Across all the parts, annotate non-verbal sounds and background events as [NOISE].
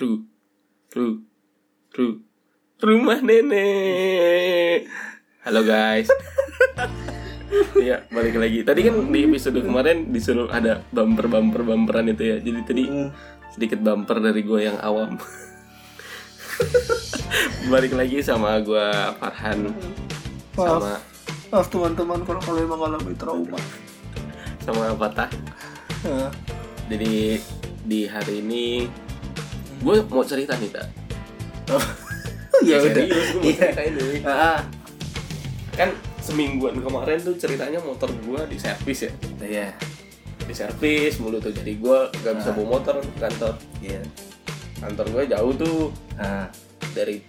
Ru, ru, ru, rumah nenek. Halo guys. [LAUGHS] Iya, balik lagi. Tadi kan di episode kemarin disuruh ada bumper bumper bumperan itu ya. Jadi tadi sedikit bumper dari gue yang awam. [LAUGHS] balik lagi sama gue Farhan sama Maaf teman-teman kalau kalian mengalami trauma. sama Fatah. Hah? Jadi di hari ini gue mau cerita nih tak. [LAUGHS] ya udah. Serius, gue mau cerita ini. Ah, Kan semingguan kemarin tuh ceritanya motor gue di servis ya. iya. Di servis mulu tuh. Jadi gue gak bisa Ah. bawa motor ke kantor. Iya. Kantor gue jauh tuh Ah. dari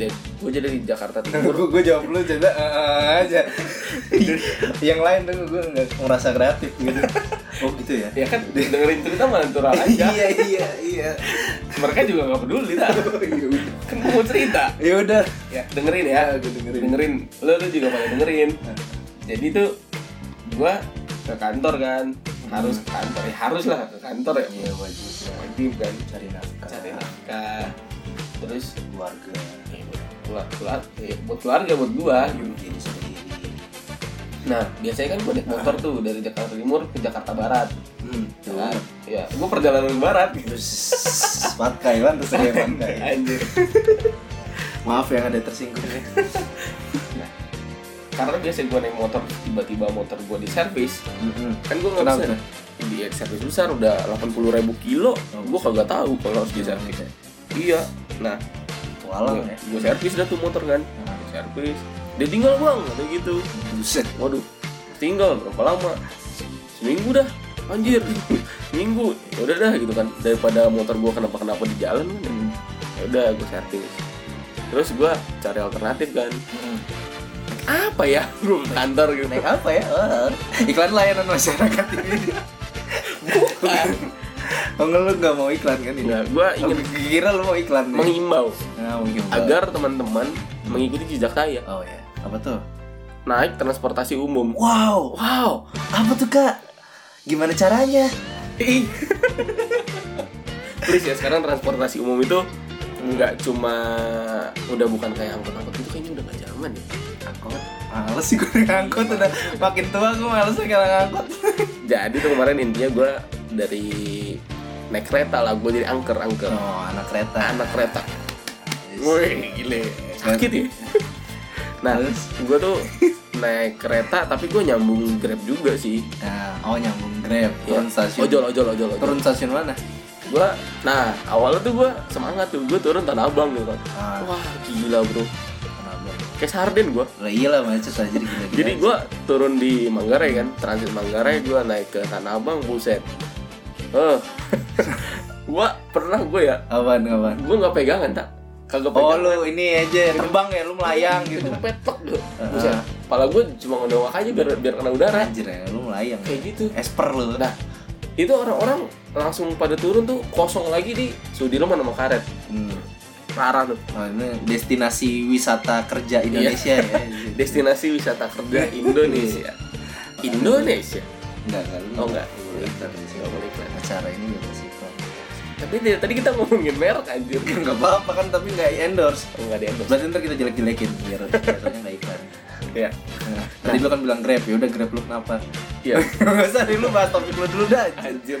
gue jadi di Jakarta [LAUGHS] Timur. gue gue jawab lu ah, aja. [LAUGHS] yang lain tuh gue nggak merasa kreatif gitu. Oh gitu ya. ya kan dengerin cerita mah natural [LAUGHS] aja. iya iya iya. Mereka juga gak peduli [LAUGHS] tak. kan gue mau cerita. Ya udah. Ya dengerin ya. gue dengerin. dengerin lo lu juga pada dengerin jadi tuh gua ke kantor kan harus ke kantor ya harus lah ke kantor ya Iya wajib. wajib kan Cari nafkah. cari nafkah terus keluarga. ya, buat keluar keluar ya, buat keluarga buat gua gitu Diri sendiri. Nah biasanya kan gua naik motor tuh dari Jakarta Timur ke Jakarta Barat. Hmm. ya kan? Ya gua perjalanan ke barat. [LAUGHS] Terus patkai kan terus kayak patkai. anjir. Maaf yang ada tersinggung. Ya. [LAUGHS] karena biasanya gua naik motor tiba-tiba motor gua di servis kan gue nggak bisa tuh? di servis besar udah 80.000 ribu kilo Oh, gue kagak tahu kalau harus di servis iya nah Walau ya. gue servis dah tuh motor kan. Nah, servis dia tinggal bang. Ada gitu. Buset. waduh. Tinggal berapa lama? Seminggu dah. Anjir. Minggu. Ya udah dah gitu kan. Daripada motor gue kenapa kenapa di jalan kan. Hmm. ya udah gue servis terus gue cari alternatif kan. Hmm. apa ya? [LAUGHS] Gue kantor gitu. Naik apa ya? Oh, iklan layanan masyarakat ini. bukan. Oh enggak lu gak mau iklan kan ini? nah gue Oh, ingin kira lu mau iklan mengimbau Nah, mungkin agar teman-teman mengikuti jejak saya. Oh ya. Apa tuh? naik transportasi umum. Wow. Wow, Apa tuh kak? Gimana caranya? Ih. please ya sekarang transportasi umum itu nggak cuma udah bukan kayak angkot-angkot itu kayaknya udah gak zaman ya. Angkot. Males sih gue naik angkot udah makin tua gue males sekarang angkot. Jadi tuh kemarin intinya gue dari naik kereta lah, gue jadi angker angker Oh anak kereta. anak kereta. Woi gile sakit ya. Nah, gue tuh naik kereta tapi gue nyambung grab juga sih. Nah, oh nyambung grab. Ya. Turun stasiun. Ojol ojol ojol ojol. Turun stasiun mana? Gua, nah awalnya tuh gue semangat tuh, gue turun Tanah Abang gitu kan. Ah, Wah gila bro, kayak sarden gue. Lah iya lah macet aja gila Jadi gue turun di Manggarai kan, transit Manggarai gue naik ke Tanah Abang, buset. Eh, [LAUGHS] gue pernah gue ya, Apaan apaan? gue nggak pegangan tak, kagak Oh lu ini aja [LAUGHS] terbang ya lu melayang gitu. petok tuh, Ah. buset. Pala gue cuma ngedongak aja biar biar kena udara, Anjir ya lu melayang. kayak gitu. Esper lu. Nah, itu orang-orang langsung pada turun tuh kosong lagi di Sudirman sama Karet, Hmm. parah tuh. Oh, ini destinasi wisata kerja Indonesia ya. [LAUGHS] destinasi wisata kerja Indonesia. Indonesia. Enggak, enggak. lu Oh, enggak. Enggak. Acara ini bebas iklan. Tapi tadi kita ngomongin merek anjir. [LAUGHS] Enggak apa-apa kan tapi enggak endorse. Enggak ada endorse. Berarti ntar kita jelek-jelekin biar biasanya enggak iklan. Ya. Nah, tadi lu kan bilang Grab, ya udah Grab lu kenapa? Iya. [LAUGHS] Enggak usah nih lu bahas topik lu dulu dah. Anjir.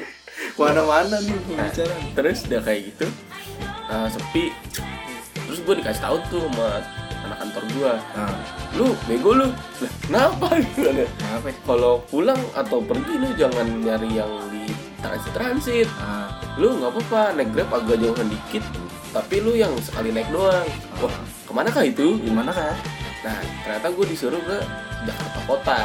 Mana-mana nih pembicaraan. Nah, Terus udah kayak gitu. eh, sepi. Terus gue dikasih tahu tuh sama anak kantor gua. Nah, Lu bego lu. Lah, kenapa? [LAUGHS] Kenapa? ya? Kalau pulang atau pergi lu jangan nyari yang di transit-transit. Ah, Lu nggak apa-apa naik Grab agak jauhan dikit. Tapi lu yang sekali naik doang. Wah, ke mana kah itu? gimana kan? Nah, ternyata gue disuruh ke Jakarta Kota.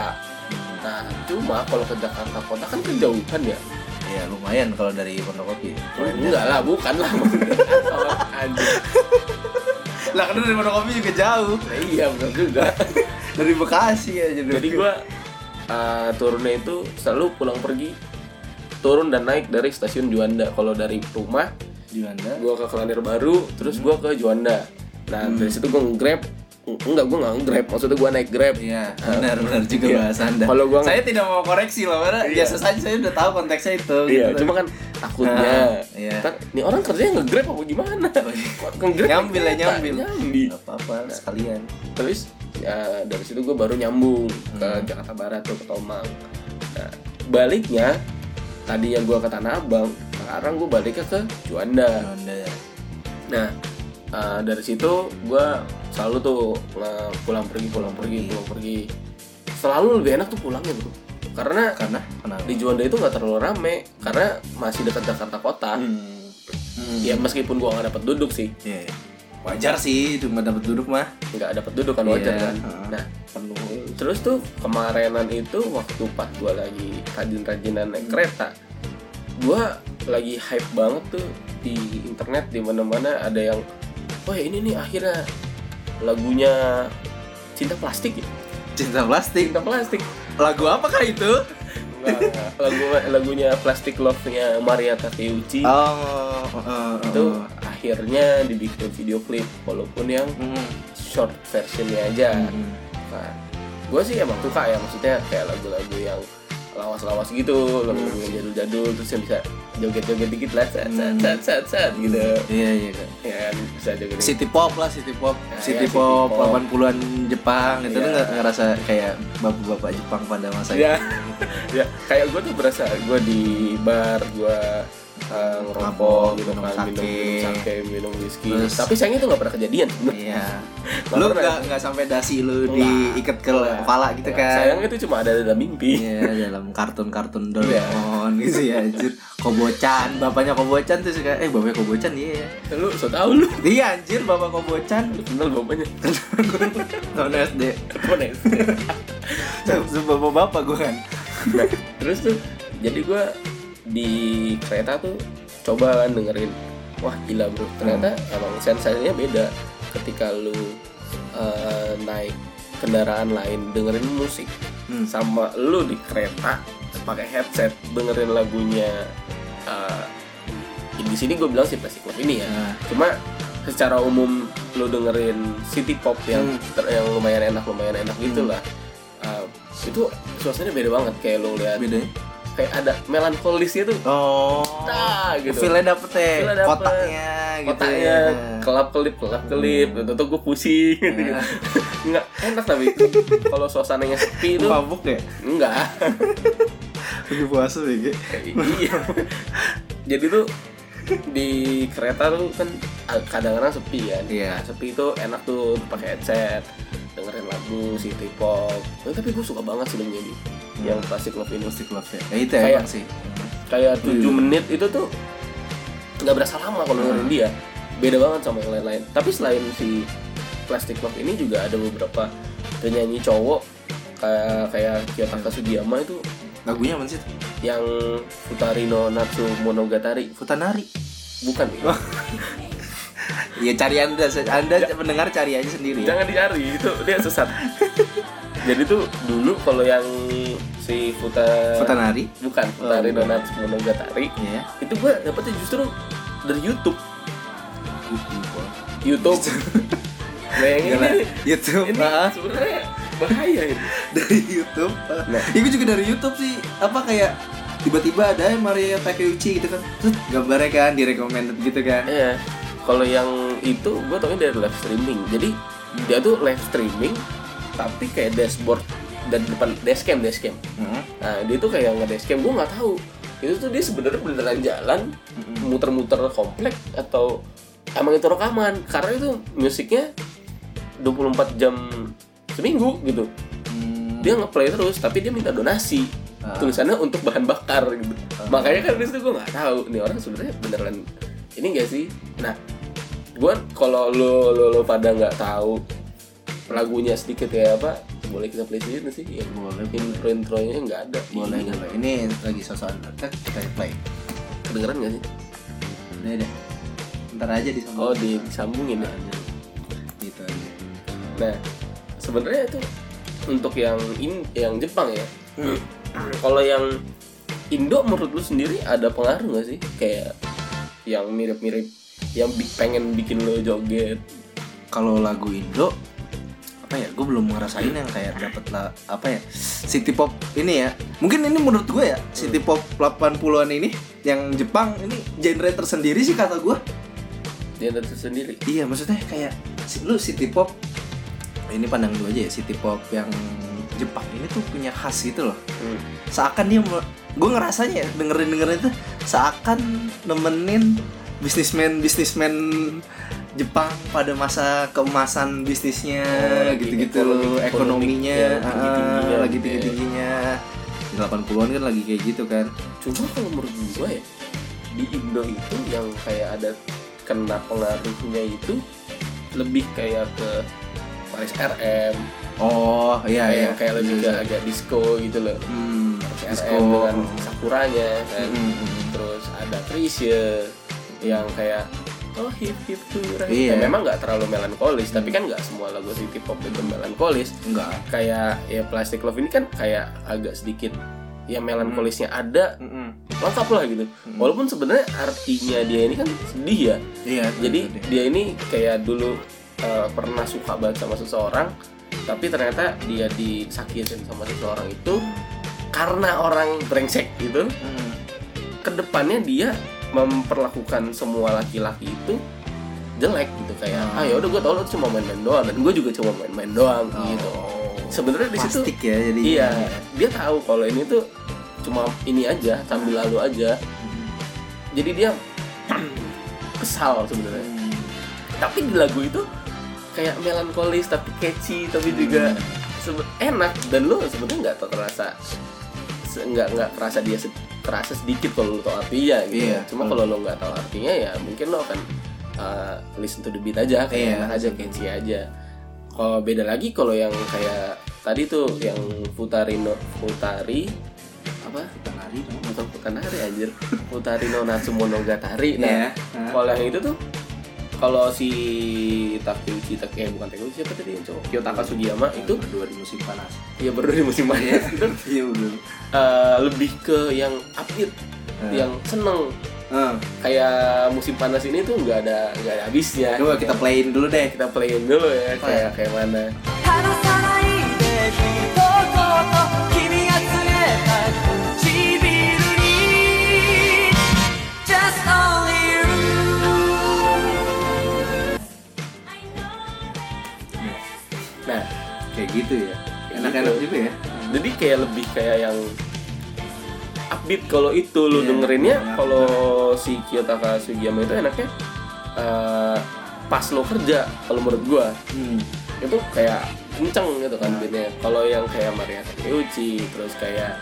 Nah, cuma kalau ke Jakarta Kota kan kejauhan ya. Ya lumayan kalau dari Pondokopi. Oh, enggak lah, bukan lah. Anjing. Lah kan dari Pondokopi juga jauh. Nah, iya benar juga. Dari Bekasi aja Jadi gue uh, turunnya itu selalu pulang pergi turun dan naik dari stasiun Juanda. Kalau dari rumah mana? gue ke Kelanir Baru, terus gue ke Juanda. Nah dari situ gue nge-grab, enggak gue nggak nge-grab, maksudnya gue naik grab. Iya, benar benar juga Iya. bahasa Anda. Kalau gua- saya tidak mau koreksi loh, karena Iya. biasa saja saya udah tahu konteksnya itu. Iya, gitu. cuma kan takutnya Ah, iya. Ntar, nih orang kerjanya nge-grab apa gimana Kok nge-grab Nyambil ya, nyambil. nyambi Gak apa-apa sekalian. terus ya dari situ gue baru nyambung ke Hmm. Jakarta Barat tuh ke Tomang nah, baliknya tadi yang gue ke Tanah Abang sekarang gue baliknya ke Juanda ya. nah eh, dari situ gue selalu tuh eh, pulang pergi pulang pergi pulang pergi selalu lebih enak tuh pulangnya bro karena Karena kenapa? di Juanda itu nggak terlalu rame karena masih dekat Jakarta Kota Hmm. Hmm. ya meskipun gua nggak dapat duduk sih Iya, iya. Wajar sih cuma dapat duduk mah. nggak dapat duduk kan wajar Iya, kan nah Penuh. terus tuh kemarinan itu waktu pas gua lagi rajin-rajinan naik kereta gua lagi hype banget tuh di internet di mana-mana ada yang wah ini nih akhirnya lagunya cinta plastik ya Cinta plastik. cinta plastik Lagu apakah itu? Lagu lagunya plastic love nya Maria Takeuchi Oh, uh, itu akhirnya dibikin video klip walaupun yang Hmm. short versionnya aja Hmm. nah, gue sih emang suka ya maksudnya kayak lagu-lagu yang lawas-lawas gitu lagu-lagu yang jadul-jadul terus yang bisa joget-joget dikit lah set set set set, set gitu Iya, iya kan. ya kan bisa joget City pop lah, city pop. Nah, city iya, city pop pop. 80-an Jepang itu Iya. tuh nggak ngerasa kayak bapak-bapak Jepang pada masa ya itu. [LAUGHS] ya kayak gue tuh berasa gue di bar gue uh, ngerokok gitu minum kan minum, minum sake minum whisky. Terus- tapi sayangnya itu nggak pernah kejadian. [LAUGHS] Iya. Lu nggak nggak sampai dasi lu Nggak. diikat ke Nggak. kepala gitu Nggak. kan? sayangnya itu cuma ada dalam mimpi. Iya dalam kartun-kartun [LAUGHS] Iya. Doraemon gitu ya anjir. Kobocan, bapaknya Kobocan tuh suka Eh bapaknya Kobocan iya. Lu so tau lu. Iya anjir bapak Kobocan. Kenal bapaknya? [LAUGHS] Tahun SD Mana ya? Bapak-bapak gue kan. Nah, terus tuh jadi gue di kereta tuh coba kan dengerin wah gila bro ternyata emang sensasinya beda ketika lu eh, naik kendaraan lain dengerin musik Hmm. sama lu di kereta pakai headset dengerin lagunya eh, di sini gue bilang sih plastic love ini ya Nah. cuma secara umum lu dengerin city pop yang Hmm. ter- yang lumayan enak lumayan enak gitu lah Uh, itu suasananya beda banget kayak lu lihat? Kayak ada melankolisnya tuh Oh Nah, gitu. Feel-nya dapet ya dapet. Kotaknya gitu kotaknya ya kelap kelip kelap kelip gitu tuh gue pusing gitu. [LAUGHS] Nah. nggak enak tapi kalau suasananya sepi itu Mabuk ya? enggak Lagi [LAUGHS] puasa ya iya jadi tuh di kereta tuh kan kadang-kadang sepi kan Iya. Nah, sepi itu enak tuh pakai headset dengerin lagu city pop Eh, tapi gue suka banget sih dengerin. Ini yang plastic love ini Plastic love ya Ya itu Kayak- emang sih. kayak 7 Iya. menit itu tuh nggak berasa lama kalau Hmm. dengerin dia. Beda banget sama yang lain-lain. Tapi selain si Plastic Love ini juga ada beberapa penyanyi cowok kayak kayak Kiyotaka Sugiyama itu. Lagunya apa sih? yang Futarino Natsu Monogatari. Futanari. Bukan. nih [LAUGHS] Ya cari anda, anda pendengar cari aja sendiri ya. jangan dicari itu dia sesat jadi tuh dulu kalau yang si Futa Futanari bukan Futarino Natsu Monogatari Iya itu gue dapetnya justru dari YouTube YouTube Bayangin Gila, ini, YouTube ini ah. sebenarnya bahaya ini. dari YouTube. Nah. Ya, gue juga dari YouTube sih. Apa kayak tiba-tiba ada Maria Takeuchi gitu kan. Terus gambarnya kan di recommended gitu kan. Iya. Kalau yang itu gue tau dari live streaming. Jadi dia tuh live streaming tapi kayak dashboard dan depan dashcam dashcam. Heeh. Nah dia tuh kayak nge dashcam gue nggak tahu itu tuh dia sebenarnya beneran jalan muter-muter komplek atau emang itu rekaman karena itu musiknya 24 jam seminggu gitu Hmm. dia ngeplay terus tapi dia minta donasi Ah. tulisannya untuk bahan bakar gitu makanya kan di situ gue nggak tahu nih orang sebenarnya beneran ini gak sih nah gue kalau lo lo lo pada nggak tahu lagunya sedikit kayak apa boleh kita play nggak sih yang Boleh, intro intronya nggak ada Boleh, Ini boleh. Ini lagi sosokan. Kan kita play. kedengeran nggak sih Udah deh. Ntar aja di oh di- disambungin ya Gitu aja. nah sebenarnya itu untuk yang in yang Jepang ya Hmm. kalau yang Indo menurut lu sendiri ada pengaruh gak sih kayak yang mirip-mirip yang bi- pengen bikin lo joget. Kalau lagu Indo apa ya gue belum ngerasain yang kayak dapet lah apa ya city pop ini ya. Mungkin ini menurut gue ya city pop 80-an ini yang Jepang ini genre tersendiri sih kata gue dia itu sendiri iya maksudnya kayak lu city pop ini pandang gue aja ya city pop yang Jepang ini tuh punya khas gitu loh Hmm. seakan dia gue ngerasanya ya, dengerin dengerin itu seakan nemenin bisnismen bisnismen Jepang pada masa keemasan bisnisnya Oh, lagi gitu-gitu ekonomi- ekonominya ekonomi- ya, tinggi-tingginya lagi gitu ya. tinggi-tingginya di 80-an kan lagi kayak gitu kan cuma kalau menurut gua ya di Indo itu yang kayak ada kena pengaruhnya itu lebih kayak ke Paris RM oh iya kayak iya. kayak lebih ke agak disco gitu loh. Hmm, disco. Dengan sakuranya kan. Hmm, hmm, hmm. terus ada Krisye yang kayak oh hip hip hurra Iya. Ya, memang nggak terlalu melankolis tapi kan nggak semua lagu city pop itu melankolis. Enggak kayak ya Plastic Love ini kan kayak agak sedikit ya melankolisnya ada Mm-mm. lengkap lah gitu. Hmm. walaupun sebenarnya artinya dia ini kan sedih ya. Iya jadi dia ini kayak dulu eh, pernah suka banget sama seseorang tapi ternyata dia disakitin sama seseorang itu karena orang brengsek gitu Hmm. ke depannya dia memperlakukan semua laki-laki itu jelek gitu kayak Hmm. ah ya udah gue tau lo cuma main-main doang dan gue juga cuma main-main doang gitu Oh. sebenarnya di situ ya jadi iya dia tahu kalau ini tuh cuma ini aja sambil lalu aja jadi dia [CLEARS THROAT] kesal sebenarnya Hmm. tapi di lagu itu kayak melankolis tapi catchy tapi juga sebe- enak. Dan lo sebenarnya nggak terasa nggak nggak terasa dia se- terasa sedikit kalau lo tau artinya gitu. Iya. cuma kalau lo nggak tahu artinya ya mungkin lo akan uh, listen to the beat aja kayak Iya, enak aja catchy aja. Kalau beda lagi kalau yang kayak tadi tuh yang Futari no Futari apa? Penari dong. bukan Futanari anjir. Futari no Natsumonogatari. Nah Iya. kalau yang itu tuh kalau si Takeuchi Tak eh bukan Takeuchi siapa tadi yang cowok? Kyotaka Sugiyama itu? berdua di musim panas. ya baru di musim panas. Itu Iya betul. eh, lebih ke yang upbeat yang seneng. Eh, kayak musim panas ini tuh nggak ada nggak ada habisnya. Coba kita playin dulu deh. kita playin dulu ya kayak kayak mana kayak lebih kayak yang upbeat kalau itu lu Iya, dengerinnya. iya. kalau si Kyotaka Sugiyama itu enaknya eh, pas lo kerja kalau menurut gua. Hmm. itu kayak kenceng gitu kan beatnya. Kalau yang kayak Maria Takeuchi terus kayak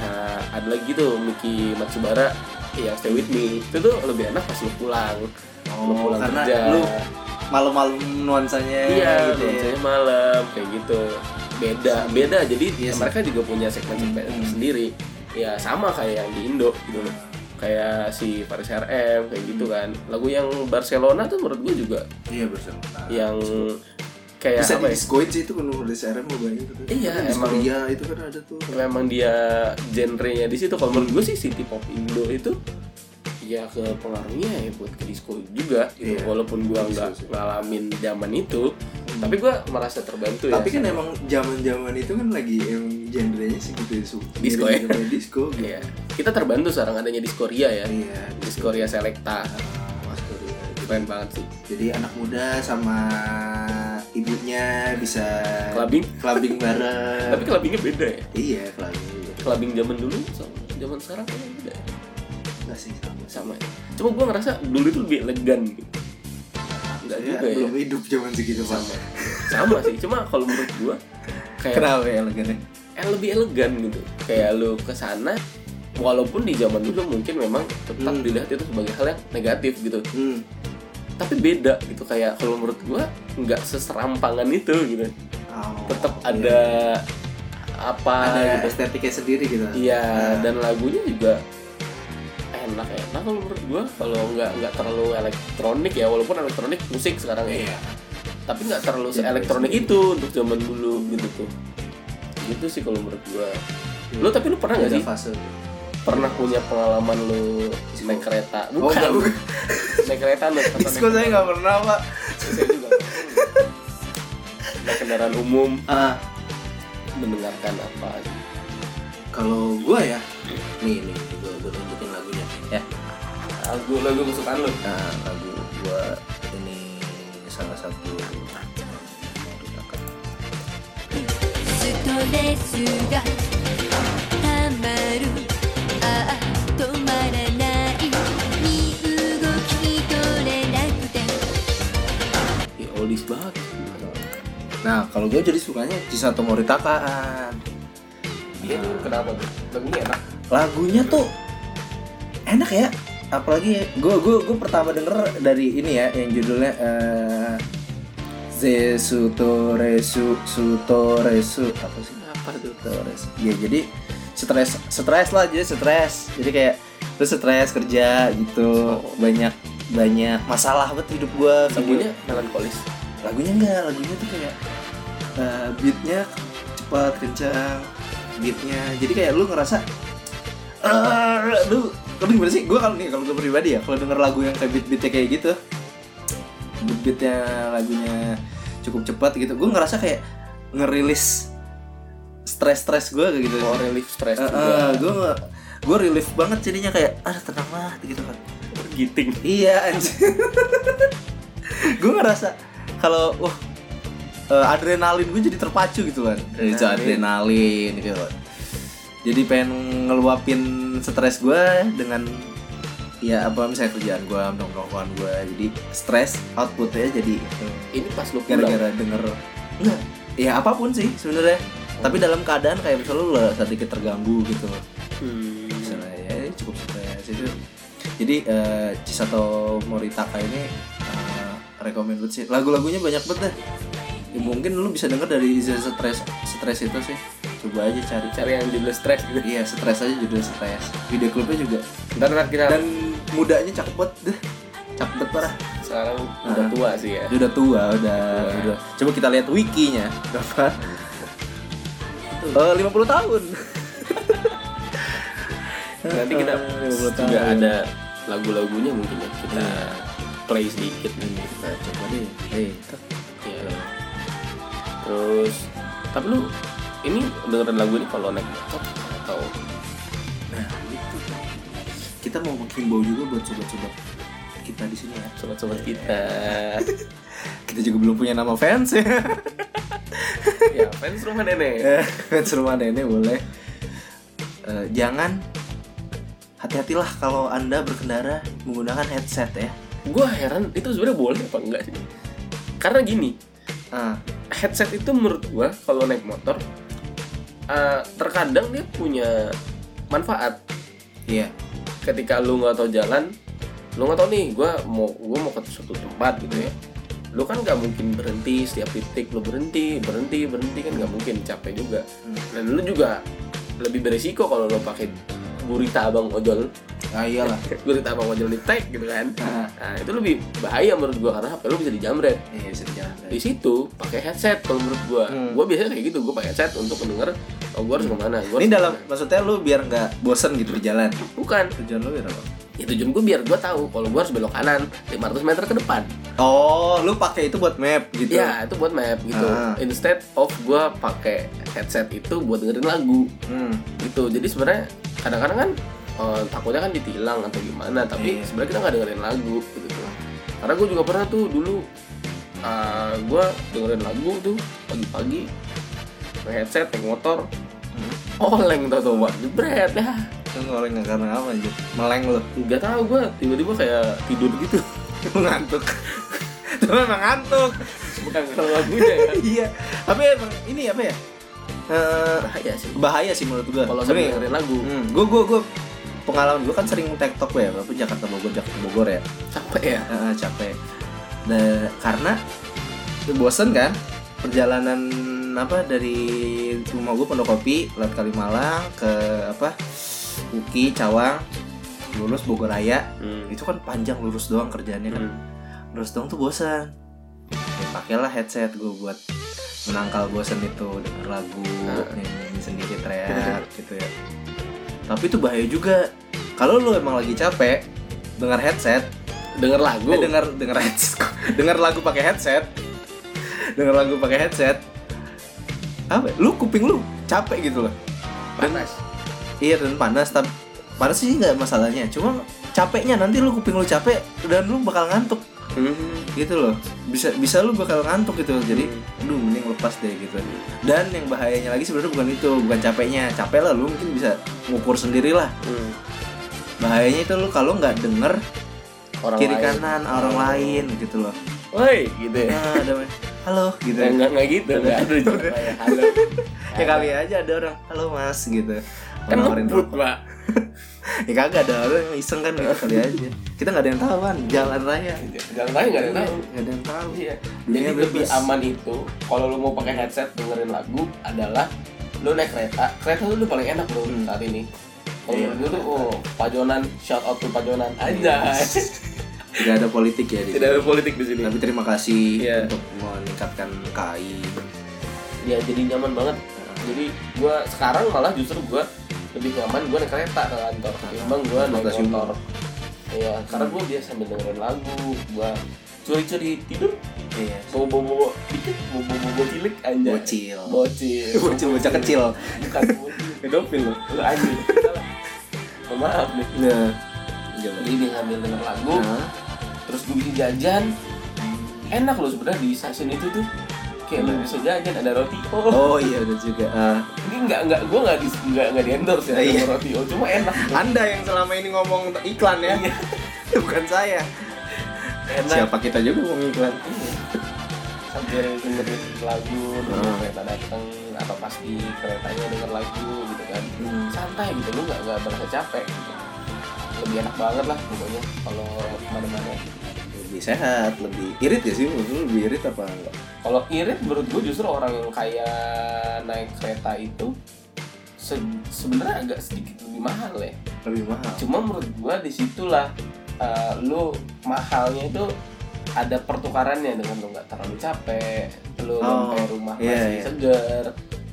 eh, ada lagi tuh Miki Matsubara yang Stay With Me. Itu tuh lebih enak pas lo pulang. Lo Oh, pulang karena kerja. lu malam-malam nuansanya iya gitu ya. nuansanya malam kayak gitu beda beda jadi Iya sih. mereka juga punya segmen-segmen Hmm. sendiri ya sama kayak yang di Indo gitu loh kayak si Paris RM kayak gitu kan lagu yang Barcelona tuh menurut gue juga Iya bersama. yang kayak bisa apa di ya sih itu kan nulis RM mau banyak gitu. Iya, Kan emang. Diskoria itu kan ada tuh. memang dia genrenya di situ kalau menurut gue sih city pop Indo itu ya ke pengaruhnya ya buat ke disco juga gitu. Iya. walaupun gua Disco nggak ngalamin zaman itu tapi gua merasa terbantu ya Tapi kan emang zaman-zaman itu kan lagi emang genrenya sih gitu ya. Disco ya? disco [LAUGHS] gitu. Iya. kita terbantu sekarang adanya Diskoria ya Iya, Diskoria Selecta Ah, Mas Korea. keren banget sih Jadi anak muda sama ibunya bisa Clubbing? clubbing [LAUGHS] bareng. tapi clubbingnya beda ya iya, clubbing. clubbing zaman dulu sama zaman sekarang kayaknya beda ya? Enggak sih sama. sama ya cuma gua ngerasa dulu itu lebih elegan gitu Enggak Saya juga ya belum hidup zaman segitu sama sama sih cuma kalau menurut gua kayak Kenapa ya elegannya? eh, lebih elegan gitu kayak lu ke sana walaupun di zaman dulu mungkin memang tetap Hmm. dilihat itu sebagai hal yang negatif gitu Hmm. tapi beda gitu kayak kalau menurut gua nggak seserampangan itu gitu Oh, tetap iya. ada apa ada gitu estetiknya sendiri gitu. iya Nah. dan lagunya juga enak enak kalau menurut gua kalau nggak nggak terlalu elektronik ya walaupun elektronik musik sekarang ya. Iya. tapi nggak terlalu Iya, elektronik iya. itu untuk zaman dulu gitu tuh. Gitu sih kalau menurut gua. Lu tapi lu pernah nggak sih? fase. pernah punya pengalaman Disco. naik kereta? Oh, enggak, bukan. [LAUGHS] naik kereta [LAUGHS] kereta Disco saya nggak pernah, Pak. saya juga naik kendaraan umum. Ah, mendengarkan apa kalau gue ya, nih nih, lagu lagu kesukaan lu nah, lagu gua ini salah satu Ya, banget Nah, kalau gue jadi sukanya Cisato Moritakaan. Iya, nah. kenapa tuh? Lagunya enak. Lagunya tuh enak ya. Apalagi gue gue gue pertama denger dari ini ya yang judulnya eh Zesu Toresu Sutoresu apa sih? apa tuh Stres. Ya jadi stres stres lah jadi stres. Jadi kayak lu stres kerja gitu. Banyak banyak masalah buat hidup gua. lagunya melankolis lagunya enggak, lagunya tuh kayak eh, beatnya cepat kencang beatnya. Jadi kayak lu ngerasa eh lu lu gimana sih? Gua kalau nih kalau gue pribadi ya, kalau denger lagu yang kayak beat-beatnya kayak gitu, beat-beatnya lagunya cukup cepat gitu, gue ngerasa kayak ngerilis stres-stres gue kayak gitu. oh relief stress Eh, juga. gue gue relief banget jadinya kayak ah tenang lah gitu kan. Giting. Iya anjir [LAUGHS] gue ngerasa kalau wah eh, adrenalin gue jadi terpacu gitu kan. Itu adrenalin gitu jadi pengen ngeluapin stres gue dengan ya apa misalnya kerjaan gue nongkrongan gue jadi stres outputnya jadi itu ini pas lu gara-gara denger enggak ya apa pun sih sebenarnya. Tapi dalam keadaan kayak misalnya lu sedikit terganggu gitu. Hmm. misalnya ya cukup stres. Itu jadi eh, Chisato Moritaka ini eh, recommend banget sih. Lagu-lagunya banyak banget deh ya, mungkin lu bisa denger dari Iza stres stres itu sih coba aja cari. Cari yang judul stress gitu. Iya stres aja judul stres. Video klipnya juga. Ntar ntar kita dan mudanya cakep banget deh. Cakep banget parah. Sekarang udah tua sih ya. udah tua udah Tua. udah. Coba kita lihat wikinya. Berapa Eh, 50 tahun. Nanti kita [LAUGHS] 50 juga ada lagu-lagunya mungkin ya. Kita play sedikit. Nih Nah, coba deh. Eh ya. terus tapi lu ini dengerin lagu ini kalau naik motor atau Nah, itu. Kita mau menghimbau juga buat sobat-sobat kita di sini ya. sobat-sobat kita [LAUGHS] Kita juga belum punya nama fans ya. [LAUGHS] ya fans rumah nenek [LAUGHS] Eh, fans rumah nenek boleh. Eh, jangan hati-hatilah kalau anda berkendara menggunakan headset ya. gue heran itu sebenarnya boleh apa enggak sih karena gini Ah, headset itu menurut gue kalau naik motor eh, terkadang dia punya manfaat iya. ketika lu nggak tahu jalan lu nggak tahu nih gue mau gue mau ke suatu tempat gitu ya lu kan nggak mungkin berhenti setiap titik lu berhenti berhenti berhenti kan nggak mungkin capek juga Hmm. dan lu juga lebih beresiko kalau lu pakai gurita abang ojol Ah, iyalah. gurita abang ojol di tag gitu kan Ah, nah itu lebih bahaya menurut gua karena HP lu bisa dijamret iya bisa dijalan. di situ pakai headset kalau menurut gua Hmm. gua biasanya kayak gitu gua pakai headset untuk mendengar oh gua harus ke mana gua Ini harus dalam ke mana. maksudnya lu biar nggak bosan gitu di jalan. bukan Tujuan lu biar apa? ya tujuan gua biar gua tahu kalau gua harus belok kanan 500 meter ke depan Oh, lu pakai itu buat map gitu. Ya itu buat map gitu. Ah. Instead of gue pakai headset itu buat dengerin lagu Hmm. gitu. Jadi sebenarnya kadang-kadang kan eh, takutnya kan ditilang atau gimana. Tapi Iya. sebenarnya kita nggak dengerin lagu gitu. Karena gue juga pernah tuh dulu gue dengerin lagu tuh pagi-pagi pakai headset naik motor oleng tau tau buat jebret ya ngoreng nggak karena apa aja? Meleng lu. nggak tahu gue tiba-tiba kayak tidur gitu [LAUGHS] ngantuk. Lu memang ngantuk. bukan karena lagunya ya [LAUGHS] iya. Tapi emang ini apa ya? Eh, bahaya sih bahaya sih menurut gua. kalau sering dengerin lagu Hmm, gua gua gua pengalaman gua kan sering tektok ya, apa Jakarta Bogor Jakarta Bogor ya. capek ya Heeh, capek. Nah, karena bosen kan perjalanan apa dari rumah gua Pondokopi lewat Kalimalang ke apa Uki Cawang lulus Bogor Raya Hmm. itu kan panjang lurus doang kerjaannya kan Hmm. lurus doang tuh bosan ya pakailah headset gue buat menangkal bosan itu denger lagu Ah. nyanyi sendiri teriak [LAUGHS] gitu ya tapi itu bahaya juga. Kalau lu emang lagi capek dengar headset denger lagu. Eh, dengar dengar headset [LAUGHS] denger lagu pakai headset. Denger lagu pakai headset. Apa ya? lu kuping lu capek gitu loh. Panas. Iya dan panas. Tapi panas sih nggak masalahnya. Cuma capeknya nanti lu kuping lu capek dan lu bakal ngantuk hmm. gitu loh. Bisa bisa lu bakal ngantuk gitu. Jadi aduh mending lepas deh gitu. Dan yang bahayanya lagi sebenarnya bukan itu bukan capeknya. Capek lah lu mungkin bisa ngukur sendiri lah Hmm. bahayanya itu lu kalau nggak denger orang kiri lain. kanan orang lain gitu loh. Woi gitu ya? Nah, ada halo gitu Eh, enggak enggak gitu enggak ada kayak halo [LAUGHS] ya kali aja ada orang halo mas gitu. Kan ngebut pak [LAUGHS] ya kagak ada orang yang iseng kan gitu kali aja kita nggak ada yang tahu kan jalan raya jalan lain nggak ada yang tahu nggak ada yang tahu Iya. Dunia Jadi lebih bebas. aman itu kalau lu mau pakai headset dengerin lagu adalah lu naik kereta. Kereta tuh udah paling enak bro Hmm. saat ini. Kalau Iya. gue tuh oh Pajonan shout out to Pajonan aja. tidak ada politik ya di Tidak ada politik di sini. tapi terima kasih Iya. untuk meningkatkan KI Ya jadi nyaman banget. Jadi gua sekarang malah justru gua lebih nyaman gua naik kereta ke kantor. Ketimbang gua naik motor. Iya, karena gua biasa sambil dengerin lagu, gua curi-curi tidur, iya. Bobo-bobo dikit, bobo-bobo cilik anjay. bocil. Bocil. [LAUGHS] bocil bocah kecil. Bukan bocil. pedofil loh lu anjing. Maaf nih. Nah jadi dia ngambil denger lagu Nah, terus gue bikin jajan. Enak loh sebenarnya di stasiun itu tuh kayak lu bisa jajan ada roti. Oh, oh. iya ada juga. Ah, ini nggak nggak gue nggak di nggak nggak di endorse ya Iya. sama roti. Oh cuma enak. Anda yang selama ini ngomong iklan ya. Iya. [LAUGHS] bukan saya. Enak. Siapa kita juga mau iklan? Sambil dengerin lagu nunggu Hmm. kereta datang atau pas di keretanya denger lagu gitu kan. Hmm. santai gitu lu nggak nggak berasa capek gitu. lebih enak banget lah pokoknya kalau ke mana-mana lebih sehat lebih irit ya sih menurut lu lebih irit apa enggak Kalau irit menurut gue justru orang yang kayak naik kereta itu se- sebenarnya agak sedikit lebih mahal ya. lebih mahal Cuma menurut gue di situlah uh, lu mahalnya itu ada pertukarannya dengan lu nggak terlalu capek, lu Oh, nyampe rumah iya, masih iya. seger,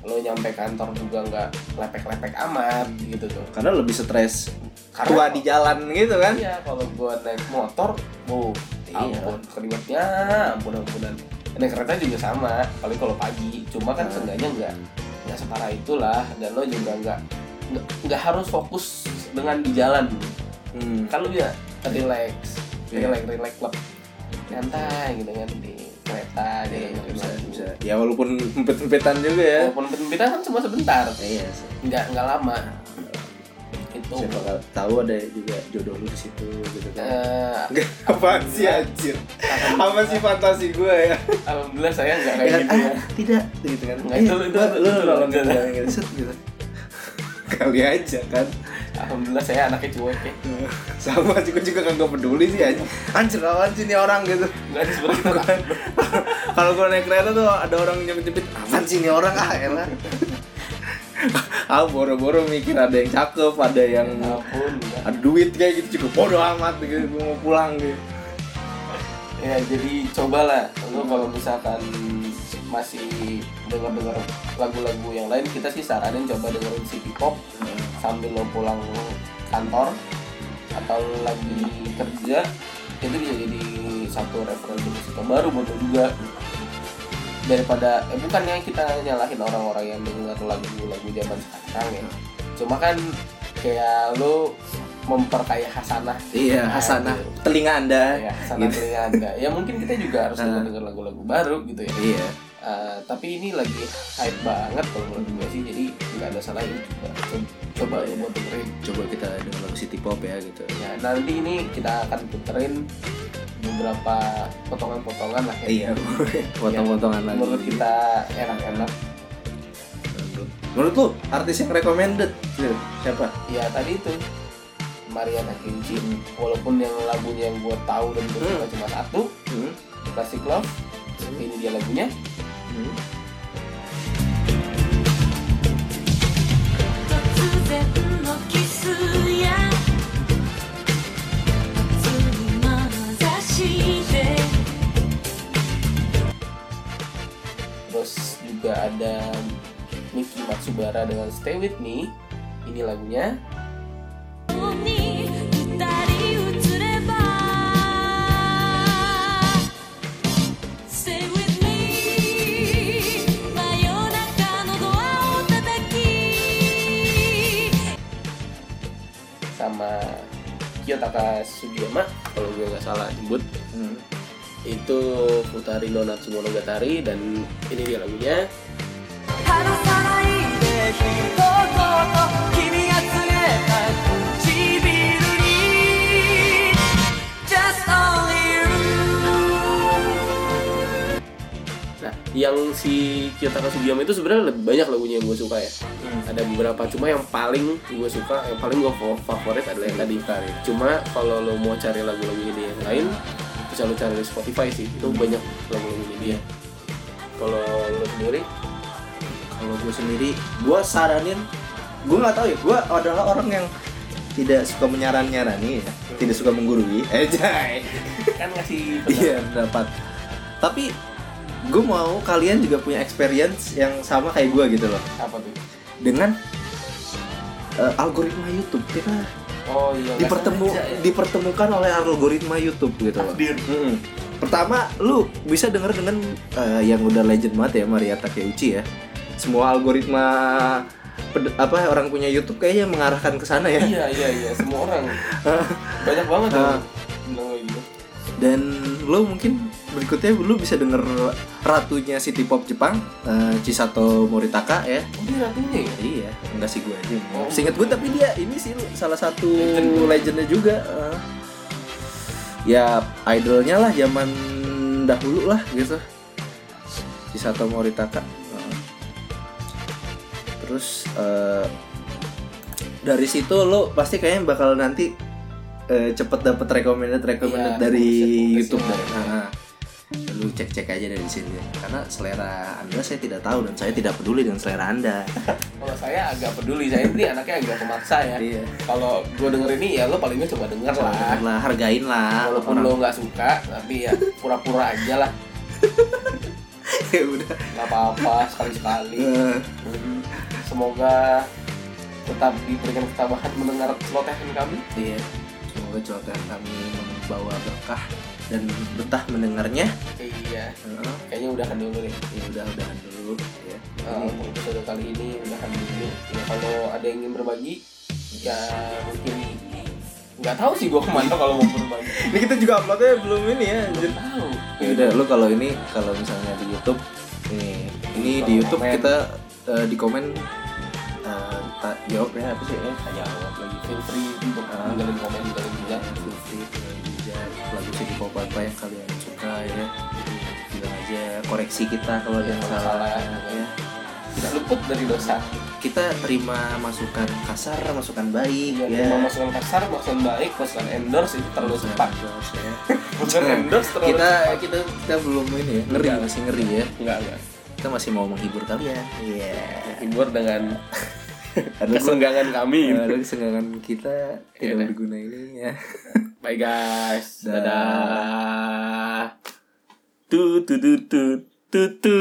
lu nyampe kantor juga nggak lepek-lepek amat gitu tuh. karena lebih stres Karena tua di jalan gitu kan Iya, kalau gua naik motor, oh, Iya. ampun keringetnya, ampun ampunan. Naik kereta juga sama, paling kalau pagi. Cuma kan Hmm. seenggaknya nggak nggak separah itulah, dan lo juga nggak nggak- harus fokus dengan di jalan. hmm. Kan lo bisa relax, Iya. relax, relax klub, nyantai gitu kan di kereta, jadi Iya, dengerin bisa lagu. bisa ya walaupun [LAUGHS] empet-empetan juga ya Walaupun kita kan cuma sebentar, iya sih. nggak nggak lama. Itu. siapa tahu ada juga jodoh lu di situ gitu kan. Eh, Enggak, apaan sih anjir? Apa sih fantasi gue ya? Alhamdulillah saya nggak Ya kayak gitu ah, ya. tidak gitu kan. Nggak, Eh, itu- itu- lu itu- gitu set, kali aja kan. Alhamdulillah saya anaknya cuek ya. sama gue juga kagak peduli sih anjir anjir lawan sih nih orang gitu. Enggak ada sebenarnya kalau gue naik kereta tuh ada orang nyepit-nyepit apaan sih nih orang? Ah elah ah boro-boro mikir ada yang cakep ada yang Ampun. enggak. ada duit kayak gitu. Juga bodoh amat gitu. Gue mau pulang gitu. Ya jadi cobalah. Lu kalau misalkan masih dengar-dengar lagu-lagu yang lain kita sih saranin coba dengerin city pop sambil lo pulang kantor atau lagi kerja. Itu bisa jadi satu referensi musik baru buat lo juga daripada eh bukannya kita nyalahin orang-orang yang dengar lagu-lagu zaman sekarang ya. Cuma kan kayak lo memperkaya hasanah iya Nah, Hasanah gitu. telinga anda ya hasanah Gitu. telinga anda. Ya mungkin kita juga harus Ah. dengar lagu-lagu baru gitu ya. Iya. Eh, tapi ini lagi hype banget kalau menurut gue sih jadi nggak ada salahnya coba coba, lu buat dengerin. Coba kita denger lagu city pop ya gitu. Ya nanti ini kita akan puterin beberapa potongan-potongan lah ya. Iya, [LAUGHS] potong-potongan lagi. Menurut kita enak-enak. Menurut, lu artis yang recommended siapa? Ya tadi itu Mariana Kimchi hmm. walaupun yang lagunya yang gue tahu dan gue hmm. cuma satu hmm. Classic Love hmm. ini dia lagunya hmm. terus juga ada Miki Matsubara dengan Stay With Me. Ini lagunya. Sama Kiyotaka Sugiyama kalau gue nggak salah nyebut. Hmm itu Futari no Natsumonogatari dan ini dia lagunya Nah, yang si Kiyotaka Sugiyama itu sebenarnya lebih banyak lagunya yang gue suka ya. Hmm. Ada beberapa, cuma yang paling gue suka, yang paling gue favorit adalah yang tadi. Cuma kalau lo mau cari lagu-lagunya di yang lain, bisa lo cari di Spotify sih. Itu banyak lagu-lagunya dia. Kalau lo sendiri, Kalau gue sendiri, gue saranin, gue nggak tahu ya, gue adalah orang yang tidak suka menyaran-nyarani ya, tidak suka menggurui. [LAUGHS] Eh, jay. kan ngasih [LAUGHS] Iya, dapat. Tapi gue mau kalian juga punya experience yang sama kayak gue gitu loh, apa tuh? dengan eh, algoritma YouTube kita Oh iya. dipertemu ya. dipertemukan oleh algoritma YouTube gitu loh. Takdir. Mm-mm. Pertama, lu bisa denger dengan eh, yang udah legend banget ya Maria Takeuchi ya. Semua algoritma apa orang punya YouTube kayaknya mengarahkan ke sana ya. Iya iya iya, semua orang [LAUGHS] banyak banget yang bilang kayak gitu. Dan lu mungkin berikutnya lu bisa denger ratunya City Pop Jepang, eh, Chisato Moritaka ya. Oh dia ratunya ya? Iya, enggak sih gue aja. Oh. Seinget gue tapi dia ini sih salah satu Legend. legendnya juga. eh. ya idolnya lah zaman dahulu lah gitu. Chisato Moritaka. Eh. Terus eh, dari situ lo pasti kayaknya bakal nanti eh, cepet dapet recommended recommended Iya, dari YouTube semua. dari. Nah, cek-cek aja dari sini karena selera anda saya tidak tahu dan saya tidak peduli dengan selera anda [LAUGHS] Kalau saya agak peduli, saya ini anaknya agak pemaksa ya. Iya. Kalau gue denger ini ya lo paling nggak coba denger lah. Dengar lah, hargain lah. Walaupun orang. lo nggak suka, tapi ya pura-pura aja lah. [LAUGHS] ya udah. Gak apa-apa sekali-sekali. Eh, Semoga tetap diberikan ketabahan mendengar celotehan kami. iya. Semoga celotehan kami membawa berkah dan betah mendengarnya. Iya, Heeh. kayaknya udahan dulu deh. ya udah udahan dulu ya. Ini untuk episode kali ini udahan dulu. Ya kalau ada yang ingin berbagi, ya mungkin nggak tahu sih gue ke mana kalau mau berbagi. [LAUGHS] ini kita juga uploadnya belum ini ya. Belum tahu. Ya udah lu kalau ini kalau misalnya di YouTube ini ini di Kalau YouTube komen. kita eh, di komen eh, tak jawab ya apa sih ya? jawab lagi feel free untuk tinggalin komen tinggalin juga Feel free tinggal bijak lagu City Pop apa yang kalian suka ya. Bilang aja koreksi kita kalau ada yang Kalau salah salah, ya. Tidak luput dari dosa. Kita terima masukan kasar masukan baik ya, ya. mau masukan kasar masukan baik masukan endorse itu terlalu cepat. ya. [LAUGHS] masukan endorse terlalu kita cepat. kita kita belum ini ya ngeri Enggak. masih ngeri ya. Enggak enggak. Kita masih mau menghibur kalian. Iya hibur dengan ada [LAUGHS] kesenggangan kami. Ada kesenggangan kita Iya tidak dah. berguna ini ya. [LAUGHS] Bye guys. Dah. dadah. Tu tu tu tu tu tu